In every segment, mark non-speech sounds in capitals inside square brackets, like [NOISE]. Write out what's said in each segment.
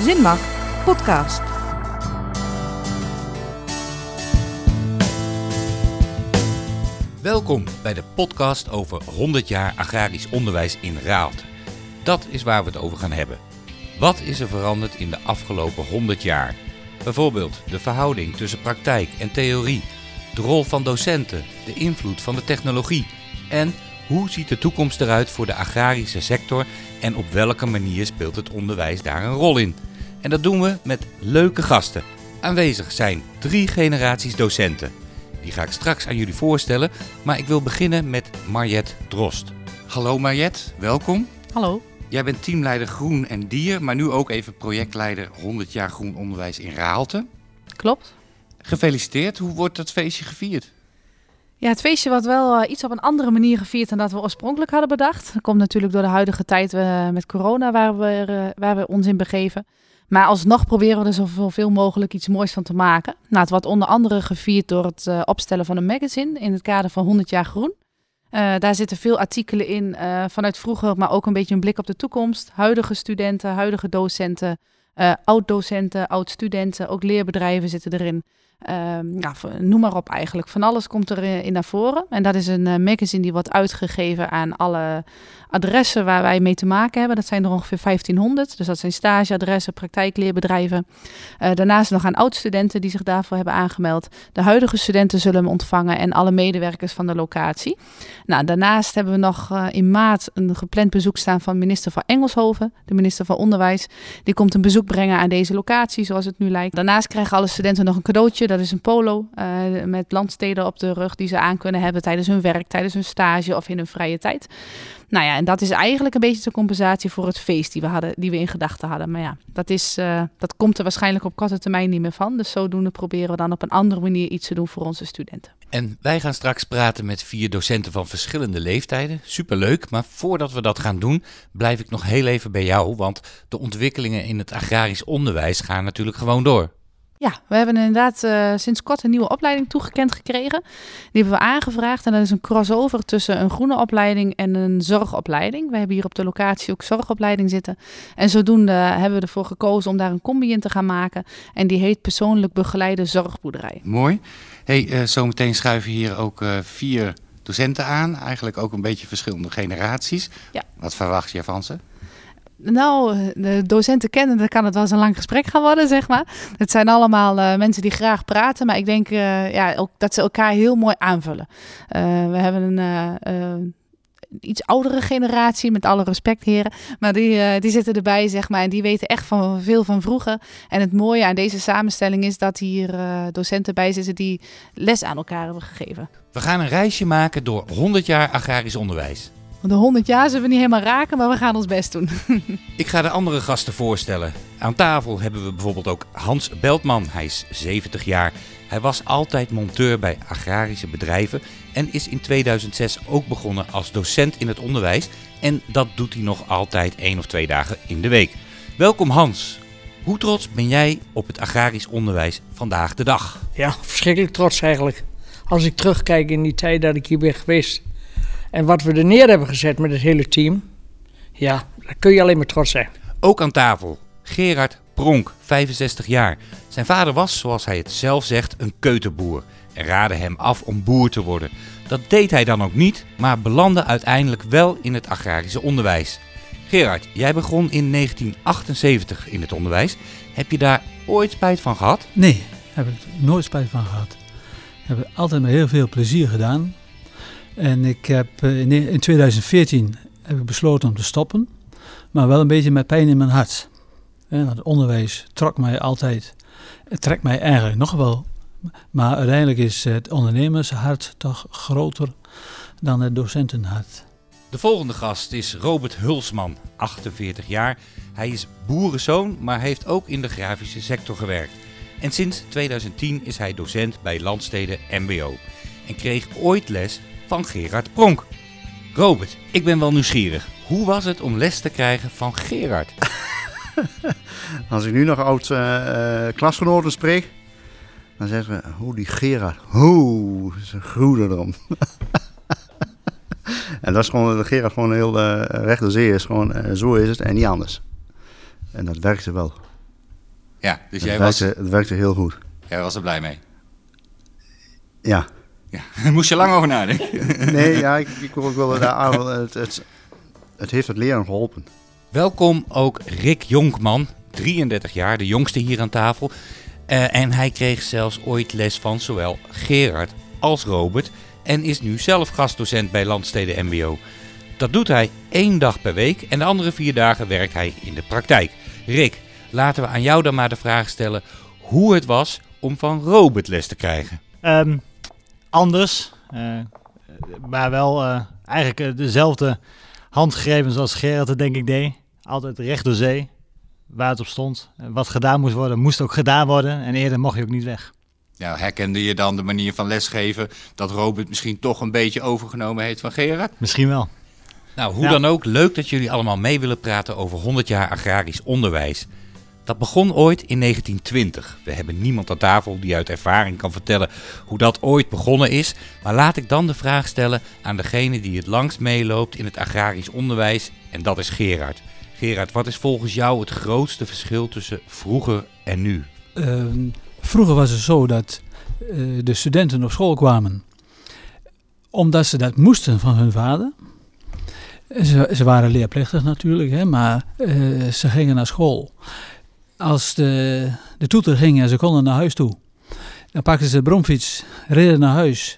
Zinmag podcast. Welkom bij de podcast over 100 jaar agrarisch onderwijs in Raalte. Dat is waar we het over gaan hebben. Wat is er veranderd in de afgelopen 100 jaar? Bijvoorbeeld de verhouding tussen praktijk en theorie, de rol van docenten, de invloed van de technologie en hoe ziet de toekomst eruit voor de agrarische sector en op welke manier speelt het onderwijs daar een rol in? En dat doen we met leuke gasten. Aanwezig zijn drie generaties docenten. Die ga ik straks aan jullie voorstellen, maar ik wil beginnen met Mariette Drost. Hallo Mariette, welkom. Hallo. Jij bent teamleider Groen en Dier, maar nu ook even projectleider 100 jaar groen onderwijs in Raalte. Klopt. Gefeliciteerd, hoe wordt dat feestje gevierd? Ja, het feestje wordt wel eh, iets op een andere manier gevierd dan dat we oorspronkelijk hadden bedacht. Dat komt natuurlijk door de huidige tijd eh, met corona waar we, eh, waar we ons in begeven. Maar alsnog proberen we er zoveel mogelijk iets moois van te maken. Nou, het wordt onder andere gevierd door het opstellen van een magazine in het kader van 100 jaar groen. Daar zitten veel artikelen in vanuit vroeger, maar ook een beetje een blik op de toekomst. Huidige studenten, huidige docenten, oud-docenten, oud-studenten, ook leerbedrijven zitten erin. Ehm, ja, noem maar op eigenlijk. Van alles komt er eh, in naar voren. En dat is een eh, magazine die wordt uitgegeven aan alle adressen waar wij mee te maken hebben. Dat zijn er ongeveer 1500. Dus dat zijn stageadressen, praktijkleerbedrijven. Eh, daarnaast nog aan oud-studenten die zich daarvoor hebben aangemeld. De huidige studenten zullen hem ontvangen en alle medewerkers van de locatie. Nou, daarnaast hebben we nog eh, in maart een gepland bezoek staan van minister van Engelshoven, de minister van Onderwijs. Die komt een bezoek brengen aan deze locatie, zoals het nu lijkt. Daarnaast krijgen alle studenten nog een cadeautje. Dat is een polo eh, met landsteden op de rug die ze aan kunnen hebben tijdens hun werk, tijdens hun stage of in hun vrije tijd. Nou ja, en dat is eigenlijk een beetje de compensatie voor het feest die we, hadden, die we in gedachten hadden. Maar ja, dat, is, eh, dat komt er waarschijnlijk op korte termijn niet meer van. Dus zodoende proberen we dan op een andere manier iets te doen voor onze studenten. En wij gaan straks praten met vier docenten van verschillende leeftijden. Superleuk, maar voordat we dat gaan doen, blijf ik nog heel even bij jou. Want de ontwikkelingen in het agrarisch onderwijs gaan natuurlijk gewoon door. Ja, we hebben inderdaad eh, sinds kort een nieuwe opleiding toegekend gekregen. Die hebben we aangevraagd en dat is een crossover tussen een groene opleiding en een zorgopleiding. We hebben hier op de locatie ook zorgopleiding zitten. En zodoende hebben we ervoor gekozen om daar een combi in te gaan maken. En die heet persoonlijk begeleide zorgboerderij. Mooi. Hey, eh, zometeen schuiven hier ook eh, vier docenten aan. Eigenlijk ook een beetje verschillende generaties. Ja. Wat verwacht je van ze? Nou, de docenten kennen, dan kan het wel eens een lang gesprek gaan worden, zeg maar. Het zijn allemaal eh, mensen die graag praten, maar ik denk eh, ja, ook dat ze elkaar heel mooi aanvullen. Eh, we hebben een iets oudere generatie, met alle respect heren, maar die, die zitten erbij, zeg maar, en die weten echt van veel van vroeger. En het mooie aan deze samenstelling is dat hier docenten bij zitten die les aan elkaar hebben gegeven. We gaan een reisje maken door 100 jaar agrarisch onderwijs. De 100 jaar zullen we niet helemaal raken, maar we gaan ons best doen. [LAUGHS] Ik ga de andere gasten voorstellen. Aan tafel hebben we bijvoorbeeld ook Hans Beltman. Hij is 70 jaar. Hij was altijd monteur bij agrarische bedrijven en is in 2006 ook begonnen als docent in het onderwijs. En dat doet hij nog altijd één of twee dagen in de week. Welkom Hans. Hoe trots ben jij op het agrarisch onderwijs vandaag de dag? Ja, verschrikkelijk trots eigenlijk. Als ik terugkijk in die tijd dat ik hier ben geweest. En wat we er neer hebben gezet met het hele team. Ja, daar kun je alleen maar trots zijn. Ook aan tafel Gerard Pronk, 65 jaar. Zijn vader was, zoals hij het zelf zegt, een keuterboer en raadde hem af om boer te worden. Dat deed hij dan ook niet, maar belandde uiteindelijk wel in het agrarische onderwijs. Gerard, jij begon in 1978 in het onderwijs. Heb je daar ooit spijt van gehad? Nee, heb ik nooit spijt van gehad. Heb ik altijd met heel veel plezier gedaan. En ik heb eh, in in 2014 heb ik besloten om te stoppen, maar wel een beetje met pijn in mijn hart. Het onderwijs trok mij altijd, het trekt mij eigenlijk nog wel, maar uiteindelijk is het ondernemershart toch groter dan het docentenhart. De volgende gast is Robert Hulsman, 48 jaar. Hij is boerenzoon, maar heeft ook in de grafische sector gewerkt. En sinds 2010 is hij docent bij Landsteden MBO. En kreeg ooit les van Gerard Pronk. Robert, ik ben wel nieuwsgierig. Hoe was het om les te krijgen van Gerard? [LAUGHS] Als ik nu nog oud eh, klasgenoten spreek, dan zeggen ze, hoe die Gerard, hoe, ze groeien erom. [LAUGHS] en dat is gewoon, dat Gerard gewoon heel uh, recht door zee is, gewoon uh, zo is het en niet anders. En dat werkte wel. Ja, dus jij was, het werkte heel goed. jij was er blij mee. Ja. Ja. [LAUGHS] Daar moest je lang over nadenken. [LAUGHS] Nee, ja, ik, ik wil ook wel daar aan. Het, het, het heeft het leren geholpen. Welkom ook Rick Jonkman, 33 jaar, de jongste hier aan tafel. Eh, en hij kreeg zelfs ooit les van zowel Gerard als Robert en is nu zelf gastdocent bij Landsteden MBO. Dat doet hij één dag per week en de andere vier dagen werkt hij in de praktijk. Rick, laten we aan jou dan maar de vraag stellen hoe het was om van Robert les te krijgen. Ehm, anders, eh, maar wel eh, eigenlijk eh, dezelfde handgrepen zoals Gerard het denk ik deed. Altijd recht door zee, waar het op stond. Wat gedaan moest worden, moest ook gedaan worden. En eerder mocht je ook niet weg. Nou, herkende je dan de manier van lesgeven dat Robert misschien toch een beetje overgenomen heeft van Gerard? Misschien wel. Nou, hoe Ja. dan ook, leuk dat jullie allemaal mee willen praten over 100 jaar agrarisch onderwijs. Dat begon ooit in 1920. We hebben niemand aan tafel die uit ervaring kan vertellen hoe dat ooit begonnen is. Maar laat ik dan de vraag stellen aan degene die het langst meeloopt in het agrarisch onderwijs. En dat is Gerard. Gerard, wat is volgens jou het grootste verschil tussen vroeger en nu? Ehm, vroeger was het zo dat eh, de studenten op school kwamen omdat ze dat moesten van hun vader. Ze, ze waren leerplichtig natuurlijk, hè, maar eh, ze gingen naar school. Als de, de toeter ging en ze konden naar huis toe, dan pakten ze de bromfiets, reden naar huis.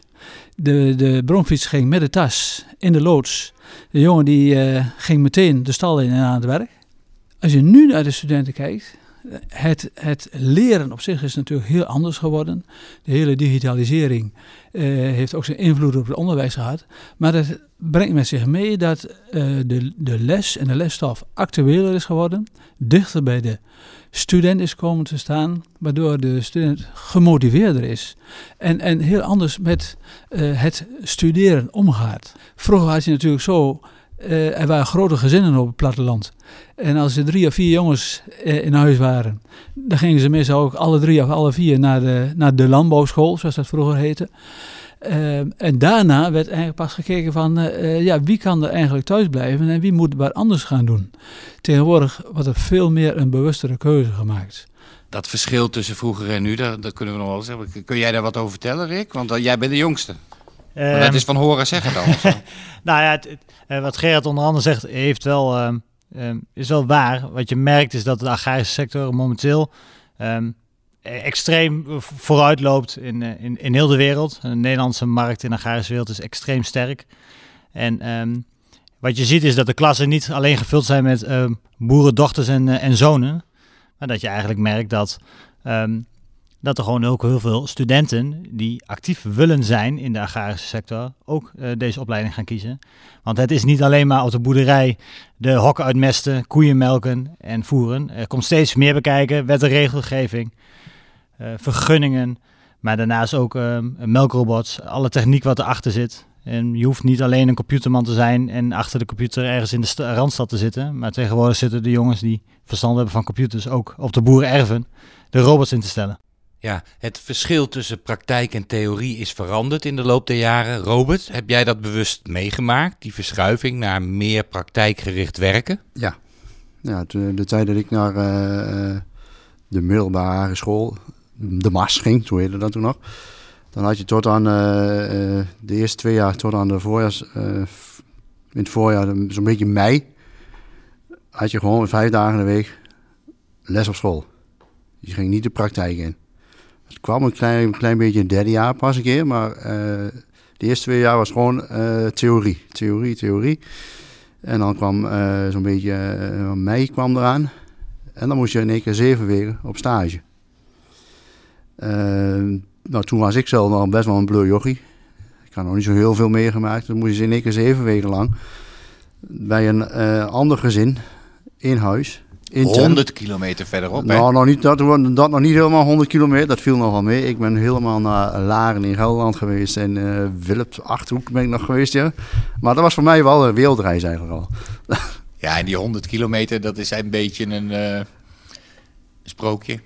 De, de bromfiets ging met de tas in de loods. De jongen die eh, ging meteen de stal in en aan het werk. Als je nu naar de studenten kijkt, het, het leren op zich is natuurlijk heel anders geworden. De hele digitalisering eh, heeft ook zijn invloed op het onderwijs gehad. Maar dat brengt met zich mee dat eh, de, de les en de lesstof actueler is geworden. Dichter bij de student is komen te staan. Waardoor de student gemotiveerder is. En, en heel anders met eh, het studeren omgaat. Vroeger had je natuurlijk zo... eh, er waren grote gezinnen op het platteland. En als er drie of vier jongens eh, in huis waren, dan gingen ze meestal ook alle drie of alle vier naar de, naar de landbouwschool, zoals dat vroeger heette. Ehm, en daarna werd eigenlijk pas gekeken van, eh, eh, ja, wie kan er eigenlijk thuis blijven en wie moet wat anders gaan doen. Tegenwoordig wordt er veel meer een bewustere keuze gemaakt. Dat verschil tussen vroeger en nu, daar kunnen we nog wel hebben. Kun jij daar wat over vertellen, Rick? Want eh, jij bent de jongste. Maar dat Ehm, is van horen zeggen dan. [LAUGHS] Nou ja, het, het, eh, wat Gerard onder andere zegt, heeft wel, ehm, ehm, is wel waar. Wat je merkt is dat de agrarische sector momenteel eh, extreem vo- vooruit loopt in, eh, in, in heel de wereld. De Nederlandse markt in de agrarische wereld is extreem sterk. En wat je ziet is dat de klassen niet alleen gevuld zijn met boerendochters en, eh, en zonen. Maar dat je eigenlijk merkt dat, dat er gewoon ook heel veel studenten die actief willen zijn in de agrarische sector ook eh, deze opleiding gaan kiezen. Want het is niet alleen maar op de boerderij de hokken uitmesten, koeien melken en voeren. Er komt steeds meer bekijken, wet en regelgeving, eh, vergunningen, maar daarnaast ook ehm, melkrobots, alle techniek wat erachter zit. En je hoeft niet alleen een computerman te zijn en achter de computer ergens in de sta- randstad te zitten. Maar tegenwoordig zitten de jongens die verstand hebben van computers ook op de boerenerven de robots in te stellen. Ja, het verschil tussen praktijk en theorie is veranderd in de loop der jaren. Robert, heb jij dat bewust meegemaakt, die verschuiving naar meer praktijkgericht werken? Ja, de, de tijd dat ik naar eh, eh, de middelbare school, de MAS ging, zo heette dat toen nog. Dan had je tot aan eh, eh, de eerste twee jaar, tot aan de voorjaars, eh, in het voorjaar, zo'n beetje mei, had je gewoon vijf dagen in de week les op school. Je ging niet de praktijk in. Het kwam een klein, klein beetje in het derde jaar pas een keer, maar eh, de eerste twee jaar was gewoon eh, theorie, theorie, theorie. En dan kwam eh, zo'n beetje mei kwam eraan. En dan moest je in één keer zeven weken op stage. Eh, nou, toen was ik zelf nog best wel een bleu jochie. Ik had nog niet zo heel veel meegemaakt. Dan moest je in één keer zeven weken lang bij een ander gezin in huis. In tent. 100 kilometer verderop? Nou, nog niet, dat, dat nog niet helemaal 100 kilometer, dat viel nog wel mee. Ik ben helemaal naar Laren in Gelderland geweest en Wilp, Achterhoek ben ik nog geweest, ja. Maar dat was voor mij wel een wereldreis eigenlijk al. [LAUGHS] Ja, en die 100 kilometer, dat is een beetje een eh, sprookje.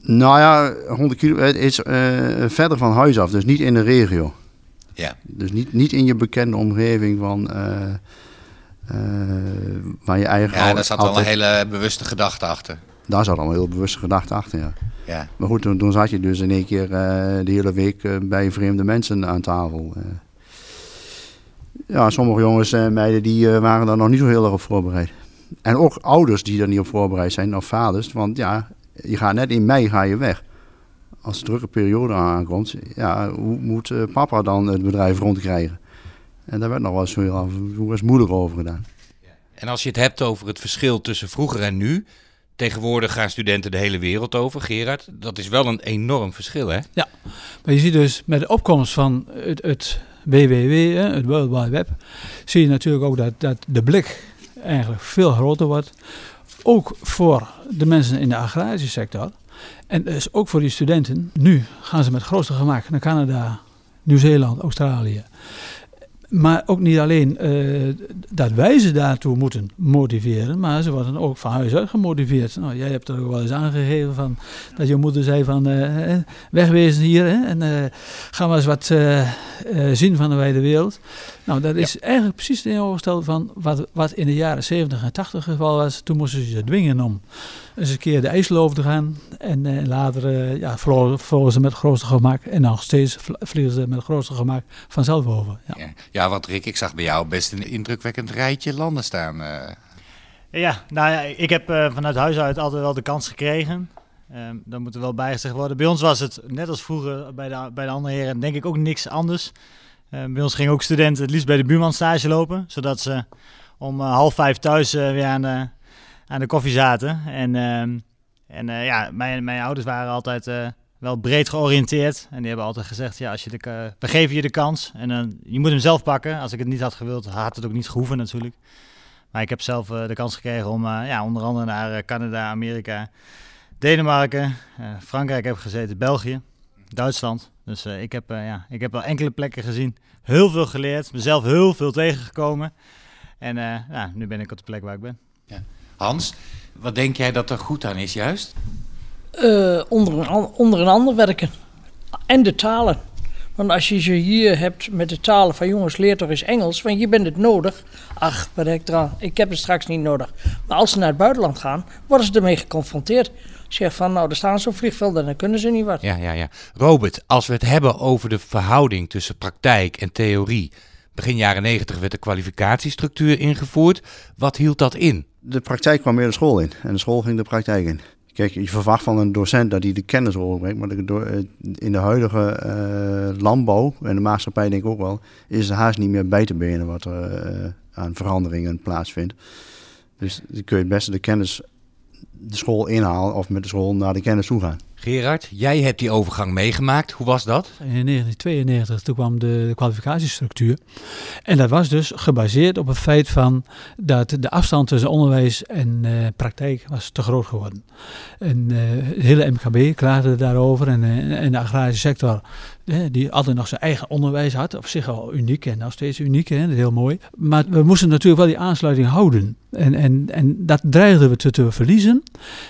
Nou ja, 100 kilometer is eh, verder van huis af, dus niet in de regio. Ja. Dus niet, niet in je bekende omgeving van waar je eigen Ja, al- daar zat wel een hele bewuste gedachte achter. daar zat al een heel bewuste gedachte achter, ja. Ja. Maar goed, toen, toen zat je dus in één keer eh, de hele week eh, bij vreemde mensen aan tafel. eh. ja, sommige jongens en meiden die eh, waren daar nog niet zo heel erg op voorbereid. En ook ouders die er niet op voorbereid zijn, of vaders. Want ja, je gaat net in mei ga je weg. Als de drukke periode aankomt, ja, hoe moet eh, papa dan het bedrijf rondkrijgen? En daar werd nog wel eens, heel eens moeilijk over gedaan. En als je het hebt over het verschil tussen vroeger en nu. Tegenwoordig gaan studenten de hele wereld over, Gerard. Dat is wel een enorm verschil, hè? Maar je ziet dus met de opkomst van het, het WWW, hè, het World Wide Web, zie je natuurlijk ook dat, dat de blik eigenlijk veel groter wordt. Ook voor de mensen in de agrarische sector. En dus ook voor die studenten. Nu gaan ze met grootste gemak naar Canada, Nieuw-Zeeland, Australië. Maar ook niet alleen eh, dat wij ze daartoe moeten motiveren, maar ze worden ook van huis uit gemotiveerd. Nou, jij hebt er ook wel eens aangegeven van, dat je moeder zei van eh, wegwezen hier hè, en eh, ga maar eens wat zien van de wijde wereld. Nou, dat is eigenlijk precies het tegenovergestelde van wat, wat in de jaren 70 en 80 het geval was. Toen moesten ze ze dwingen om eens een keer de IJssel over te gaan. En eh, later eh, ja, vlogen, vlogen ze met het grootste gemak. En nog steeds vl- vliegen ze met het grootste gemak vanzelf over. Ja. Ja, ja want Rick, ik zag bij jou best een indrukwekkend rijtje landen staan. eh. Ja, nou ja, ik heb eh, vanuit huis uit altijd wel de kans gekregen. Ehm dat moet er wel bijgezegd worden. Bij ons was het, net als vroeger bij de, bij de andere heren, denk ik ook niks anders. Ehm, bij ons gingen ook studenten het liefst bij de buurman stage lopen. Zodat ze om eh, half vijf thuis eh, weer aan de, aan de koffie zaten. En, en eh, ja, mijn, mijn ouders waren altijd eh, wel breed georiënteerd. En die hebben altijd gezegd, ja, als je de, we geven je de kans. En je moet hem zelf pakken. Als ik het niet had gewild, had het ook niet gehoeven natuurlijk. Maar ik heb zelf eh, de kans gekregen om eh, ja, onder andere naar eh, Canada, Amerika, Denemarken, eh, Frankrijk heb gezeten, België, Duitsland. Dus eh, ik, heb, eh, ja, ik heb wel enkele plekken gezien, heel veel geleerd, mezelf heel veel tegengekomen. En eh, ja, nu ben ik op de plek waar ik ben. Hans, wat denk jij dat er goed aan is juist? Eh, onder, een, onder een ander werken. En de talen. Want als je ze hier hebt met de talen van jongens, leer toch eens Engels, want je bent het nodig. Ach, wat heb ik eraan? Ik heb het straks niet nodig. Maar als ze naar het buitenland gaan, worden ze ermee geconfronteerd. Zeg van, nou, er staan zo'n vliegvelden en dan kunnen ze niet wat. Ja, ja, ja. Robert, als we het hebben over de verhouding tussen praktijk en theorie. Begin jaren 90 werd de kwalificatiestructuur ingevoerd. Wat hield dat in? De praktijk kwam meer de school in en de school ging de praktijk in. Kijk, je verwacht van een docent dat hij de kennis overbrengt, maar eh, in de huidige eh, landbouw en de maatschappij denk ik ook wel, is er haast niet meer bij te benen wat er eh, aan veranderingen plaatsvindt. Dus dan kun je het beste de kennis de school inhalen of met de school naar de kennis toe gaan. Gerard, jij hebt die overgang meegemaakt. Hoe was dat? In 1992 toen kwam de, kwalificatiestructuur. En dat was dus gebaseerd op het feit van dat de afstand tussen onderwijs en eh, praktijk was te groot geworden. En eh, het hele MKB klaagde daarover en, eh, en de agrarische sector, die altijd nog zijn eigen onderwijs had, op zich al uniek en nog steeds uniek, hè, heel mooi. Maar we moesten natuurlijk wel die aansluiting houden. En, en, en dat dreigden we te, verliezen.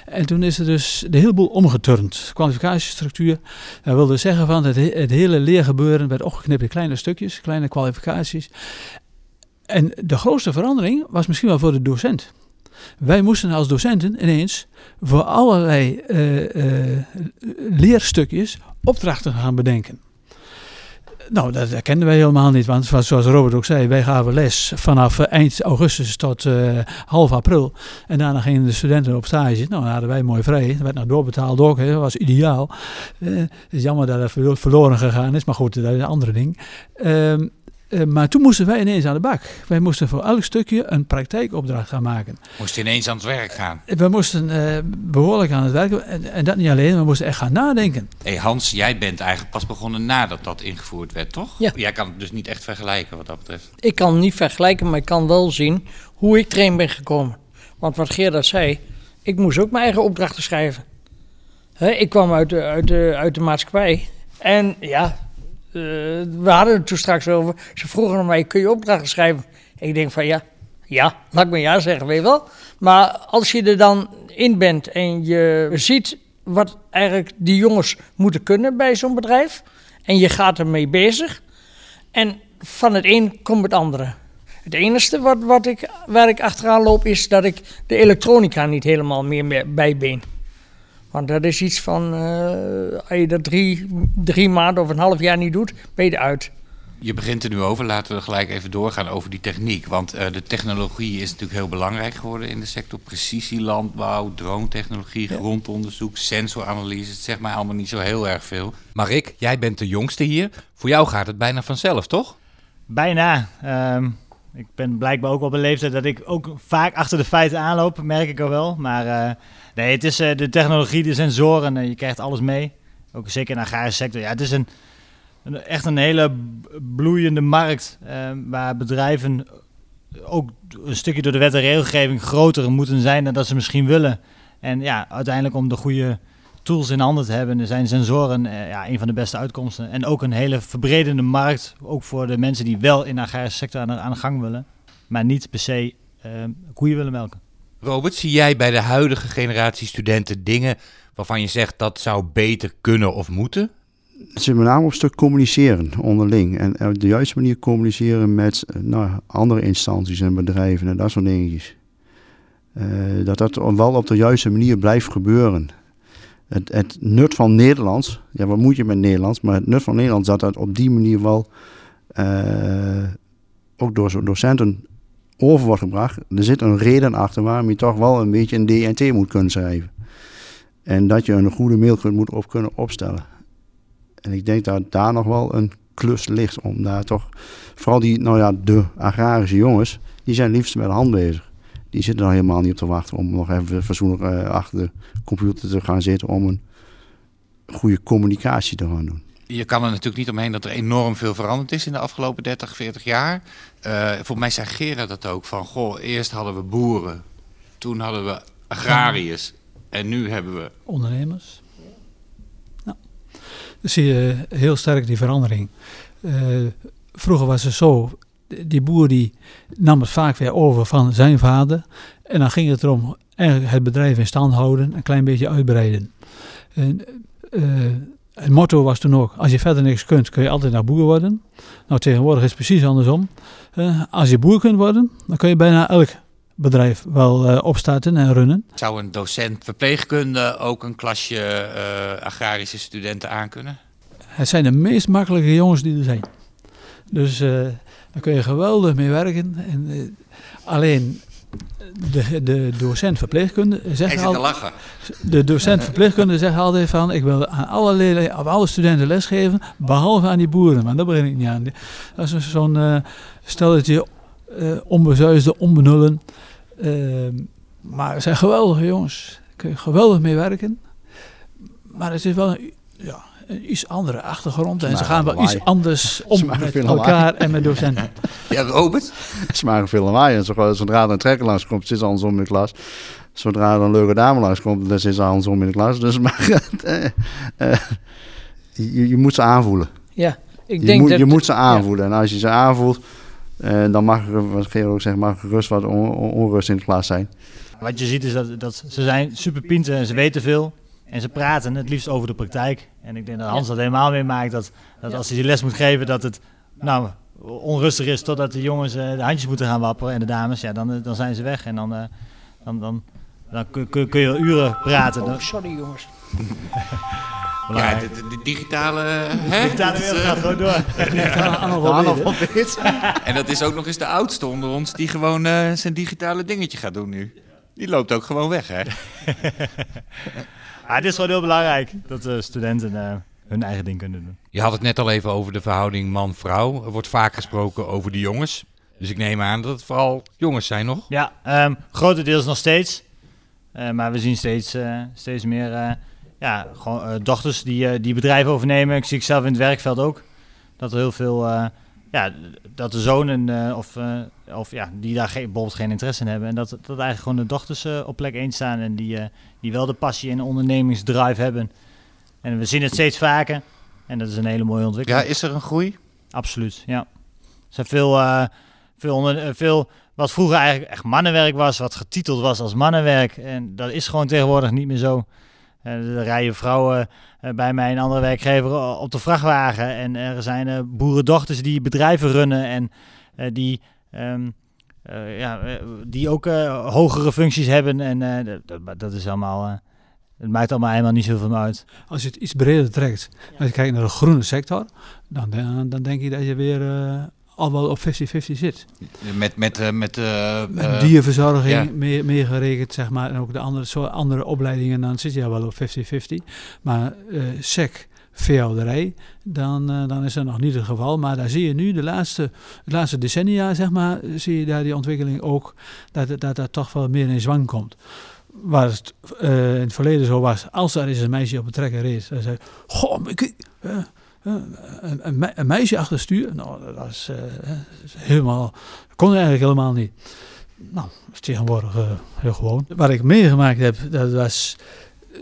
En toen is er dus de hele boel omgeturnd. Kwalificatiestructuur, dat wilde zeggen van het, he- het hele leergebeuren werd opgeknipt in kleine stukjes, kleine kwalificaties. En de grootste verandering was misschien wel voor de docent. Wij moesten als docenten ineens voor allerlei eh, eh, leerstukjes opdrachten gaan bedenken. Nou, dat kenden wij helemaal niet, want zoals Robert ook zei, wij gaven les vanaf eh, eind augustus tot half april. En daarna gingen de studenten op stage. Nou, dan hadden wij mooi vrij. Dat werd nog doorbetaald ook, dat was ideaal. Het is jammer dat ver- verloren gegaan is, maar goed, dat is een andere ding. Ehm, eh, maar toen moesten wij ineens aan de bak. Wij moesten voor elk stukje een praktijkopdracht gaan maken. Moest je ineens aan het werk gaan. We moesten eh, behoorlijk aan het werken. En, en dat niet alleen, we moesten echt gaan nadenken. hey Hans, jij bent eigenlijk pas begonnen nadat dat ingevoerd werd, toch? Ja. Jij kan het dus niet echt vergelijken wat dat betreft. Ik kan niet vergelijken, maar ik kan wel zien hoe ik erin ben gekomen. Want wat Gerard zei, ik moest ook mijn eigen opdrachten schrijven. Hè, ik kwam uit de, uit, de, uit de maatschappij. En ja, eh, we hadden het toen straks over. Ze vroegen aan mij, kun je opdrachten schrijven? Ik denk van ja, ja, laat maar ja zeggen, weet je wel. Maar als je er dan in bent en je ziet wat eigenlijk die jongens moeten kunnen bij zo'n bedrijf. En je gaat ermee bezig. En van het een komt het andere. Het enige wat, wat ik, waar ik achteraan loop is dat ik de elektronica niet helemaal meer bij ben. Want dat is iets van, uh, als je dat drie, drie maanden of een half jaar niet doet, ben je eruit. Je begint er nu over. Laten we gelijk even doorgaan over die techniek. Want uh, de technologie is natuurlijk heel belangrijk geworden in de sector. Precisielandbouw, drone-technologie, grondonderzoek, sensoranalyse. Het zegt mij allemaal niet zo heel erg veel. Maar Rick, jij bent de jongste hier. Voor jou gaat het bijna vanzelf, toch? Bijna. Um, ik ben blijkbaar ook op een leeftijd dat ik ook vaak achter de feiten aanloop, merk ik al wel. Maar uh, nee, het is uh, de technologie, de sensoren, je krijgt alles mee. Ook zeker in de agrarische sector. Ja, het is een echt een hele bloeiende markt ehm, waar bedrijven ook een stukje door de wet en regelgeving groter moeten zijn dan dat ze misschien willen. En ja, uiteindelijk om de goede tools in handen te hebben, zijn sensoren uh, ja, een van de beste uitkomsten. En ook een hele verbredende markt, ook voor de mensen die wel in de agrarische sector aan de gang willen, maar niet per se uh, koeien willen melken. Robert, zie jij bij de huidige generatie studenten dingen waarvan je zegt dat zou beter kunnen of moeten? Het zit met name op stuk communiceren onderling. En op de juiste manier communiceren met eh, nou, andere instanties en bedrijven en dat soort dingetjes. Uh, dat dat wel op de juiste manier blijft gebeuren. Het, het, nut van Nederlands, ja wat moet je met Nederlands, maar het nut van Nederlands dat dat op die manier wel ook door docenten over wordt gebracht. Er zit een reden achter waarom je toch wel een beetje een DNT moet kunnen schrijven. En dat je een goede mail kunt, moet op kunnen opstellen. En ik denk dat daar nog wel een klus ligt om daar toch, vooral die, nou ja, de agrarische jongens, die zijn liefst met de hand bezig. Die zitten er helemaal niet op te wachten om nog even fatsoenlijk uh, achter de computer te gaan zitten om een goede communicatie te gaan doen. Je kan er natuurlijk niet omheen dat er enorm veel veranderd is in de afgelopen 30, 40 jaar. Uh, voor mij zei dat ook van, goh, eerst hadden we boeren, toen hadden we agrariërs en nu hebben we... Ondernemers zie je heel sterk die verandering. Uh, vroeger was het zo, die boer die nam het vaak weer over van zijn vader. En dan ging het erom het bedrijf in stand houden, een klein beetje uitbreiden. En, uh, het motto was toen ook, als je verder niks kunt, kun je altijd naar boer worden. Nou, tegenwoordig is het precies andersom. Uh, als je boer kunt worden, dan kun je bijna elk bedrijf wel uh, opstarten en runnen. Zou een docent verpleegkunde ook een klasje uh, agrarische studenten aankunnen? Het zijn de meest makkelijke jongens die er zijn. Dus daar kun je geweldig mee werken. En, alleen de, de docent verpleegkunde zegt altijd, De docent verpleegkunde zegt altijd van ik wil aan alle, leerlingen, alle studenten lesgeven, behalve aan die boeren. Maar daar begin ik niet aan. Dat is zo'n uh, stelletje uh, onbezuisde, onbenullen. Uh, maar het zijn geweldige jongens. Daar kun je geweldig mee werken. Maar het is wel een, ja, een iets andere achtergrond. En ze gaan wel iets anders [LAUGHS] om met elkaar en met docenten. [LAUGHS] Ja, Robert? Ze maken veel lawaai. En zodra er een trekker langs komt, zit ze andersom in de klas. Zodra er een leuke dame langs komt, dan zit ze andersom in de klas. Dus [LAUGHS] maar, uh, uh, je, je, moet ze aanvoelen. Ja, ik je denk moet, dat... Je moet ze aanvoelen. Ja. En als je ze aanvoelt, uh, dan mag er, wat Gero ook zegt, mag gerust wat on, on, onrust in de klas zijn. Wat je ziet is dat, dat ze zijn super pinten en ze weten veel. En ze praten het liefst over de praktijk. En ik denk dat Hans ja. dat helemaal meemaakt. Dat, dat ja. als hij die les moet geven, dat het nou, onrustig is totdat de jongens uh, de handjes moeten gaan wapperen en de dames. Ja, dan, dan zijn ze weg. En dan, uh, dan, dan, dan kun, kun, kun, je uren praten. Oh, sorry jongens. [LAUGHS] ja, de, de, de digitale... De digitale wereld gaat gewoon door. [LAUGHS] en dat is ook nog eens de oudste onder ons die gewoon uh, zijn digitale dingetje gaat doen nu. Die loopt ook gewoon weg, hè? [LAUGHS] Ja, het is gewoon heel belangrijk dat uh, studenten uh, hun eigen ding kunnen doen. Je had het net al even over de verhouding man-vrouw. Er wordt vaak gesproken over de jongens. Dus ik neem aan dat het vooral jongens zijn nog. Ja, um, grotendeels nog steeds. Uh, maar we zien steeds, steeds meer ja, gewoon, dochters die, die bedrijven overnemen. Ik zie ik zelf in het werkveld ook. Dat er heel veel ja, dat de zonen uh, of, uh, of ja, die daar geen, bijvoorbeeld geen interesse in hebben. En dat, dat eigenlijk gewoon de dochters uh, op plek 1 staan en die, die wel de passie en ondernemingsdrive hebben. En we zien het steeds vaker. En dat is een hele mooie ontwikkeling. Ja, is er een groei? Absoluut, ja. Er zijn veel, veel, onder, veel wat vroeger eigenlijk echt mannenwerk was, wat getiteld was als mannenwerk. En dat is gewoon tegenwoordig niet meer zo. Er rijden vrouwen bij mij een andere werkgever op de vrachtwagen. En er zijn boerendochters die bedrijven runnen en die ehm, eh, ja, eh, die ook eh, hogere functies hebben. En eh, dat, dat- is allemaal, eh, het maakt allemaal helemaal niet zoveel uit. Als je het iets breder trekt, als je kijkt naar de groene sector, dan, dan, dan denk ik dat je weer eh, al wel op 50-50 zit. Met, met, eh, met, Met eh, dierverzorging ja. meer, meer gerekend, zeg maar, en ook de andere, zo andere opleidingen, dan zit je al wel op 50-50. Maar SEC, veehouderij, dan, dan is dat nog niet het geval. Maar daar zie je nu de laatste, de laatste decennia, zeg maar, zie je daar die ontwikkeling ook, dat dat dat toch wel meer in zwang komt. Waar het in het verleden zo was, als er eens een meisje op een trekker reed, dan zei goh, eh, een, een, een meisje achter stuur, nou, dat is, eh, helemaal, dat kon eigenlijk helemaal niet. Nou, dat is tegenwoordig eh, heel gewoon. Wat ik meegemaakt heb, dat was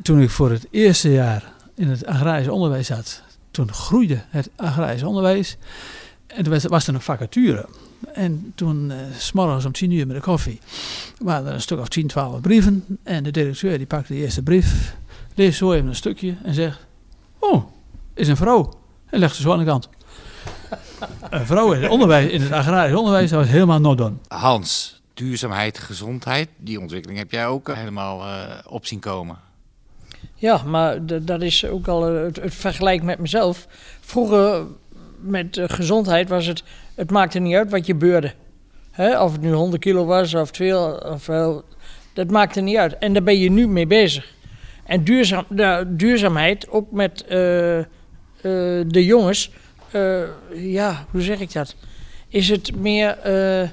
toen ik voor het eerste jaar in het agrarisch onderwijs zat. Toen groeide het agrarisch onderwijs. En toen was, was er een vacature. En toen, eh, s s'morgens om tien uur met de koffie, waren er een stuk of 10, 12 brieven. En de directeur die pakte de eerste brief, leest zo even een stukje en zegt... Oh, is een vrouw. En legt ze zo aan de kant. Een vrouw in het, onderwijs, in het agrarisch onderwijs, dat was helemaal not done. Hans, duurzaamheid, gezondheid, die ontwikkeling heb jij ook helemaal eh, op zien komen. Ja, maar dat is ook al eh, het, het vergelijk met mezelf. Vroeger met eh, gezondheid was het, het maakte niet uit wat je beurde. Hè, of het nu 100 kilo was of 200, of wel, dat maakte niet uit. En daar ben je nu mee bezig. En duurzaam, de, duurzaamheid, ook met eh, eh, de jongens, eh, ja, hoe zeg ik dat? Is het meer eh,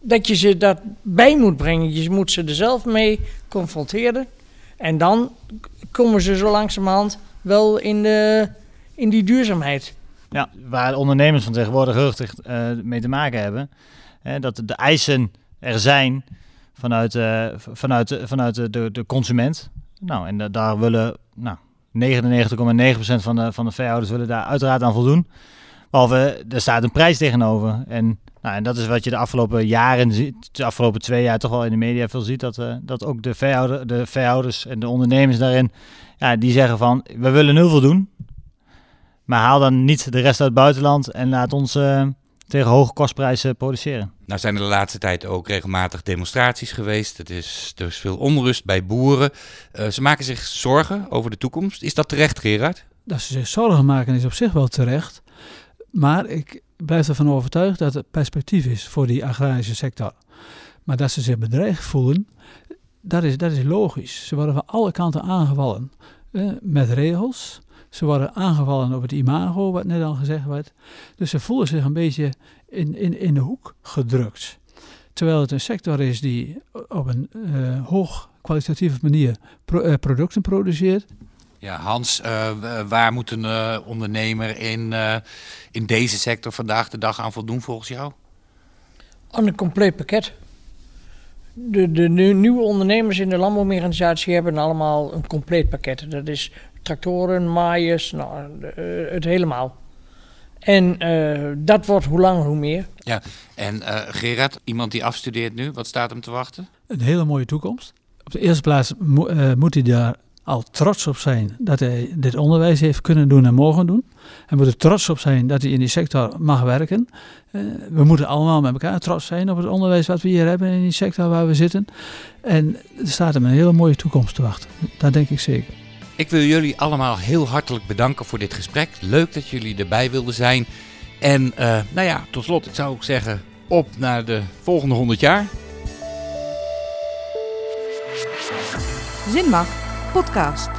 dat je ze daarbij moet brengen. Je moet ze er zelf mee confronteren. En dan komen ze zo langzamerhand wel in, de, in die duurzaamheid. Ja, waar ondernemers van tegenwoordig heel eh, mee te maken hebben. Hè, dat de eisen er zijn vanuit, eh, vanuit, vanuit de, de, de consument. Nou, en da- daar willen nou, 99,9% van de, van de veehouders willen daar uiteraard aan voldoen. Behalve, er staat een prijs tegenover. En, nou, en dat is wat je de afgelopen jaren ziet, de afgelopen twee jaar toch wel in de media veel ziet. Dat, eh, dat ook de, veehouder, de veehouders en de ondernemers daarin, ja, die zeggen van, we willen heel veel doen. Maar haal dan niet de rest uit het buitenland en laat ons eh, tegen hoge kostprijzen produceren. Nou zijn er de laatste tijd ook regelmatig demonstraties geweest. Het is, er is veel onrust bij boeren. Eh, ze maken zich zorgen over de toekomst. Is dat terecht, Gerard? dat ze zich zorgen maken is op zich wel terecht. Maar ik blijf ervan overtuigd dat het perspectief is voor die agrarische sector. Maar dat ze zich bedreigd voelen, dat is, dat is logisch. Ze worden van alle kanten aangevallen met regels. Ze worden aangevallen op het imago, wat net al gezegd werd. Dus ze voelen zich een beetje in, in, in de hoek gedrukt. Terwijl het een sector is die op een eh, hoog kwalitatieve manier pro- eh, producten produceert. Ja, Hans, eh, waar moet een eh, ondernemer in, eh, in deze sector vandaag de dag aan voldoen volgens jou? Aan een compleet pakket. De, de, nieuwe ondernemers in de landbouwmechanisatie hebben allemaal een compleet pakket. Dat is tractoren, maaiers, nou, eh, het helemaal. En eh, dat wordt hoe langer hoe meer. En eh, Gerard, iemand die afstudeert nu, wat staat hem te wachten? een hele mooie toekomst. Op de eerste plaats mo- eh, moet hij daar al trots op zijn dat hij dit onderwijs heeft kunnen doen en mogen doen. Hij moet er trots op zijn dat hij in die sector mag werken. Eh, we moeten allemaal met elkaar trots zijn op het onderwijs wat we hier hebben in die sector waar we zitten. En er staat hem een hele mooie toekomst te wachten. Dat denk ik zeker. Ik wil jullie allemaal heel hartelijk bedanken voor dit gesprek. Leuk dat jullie erbij wilden zijn. En eh, nou ja, tot slot, ik zou ook zeggen, op naar de volgende 100 jaar. Zinmag podcast.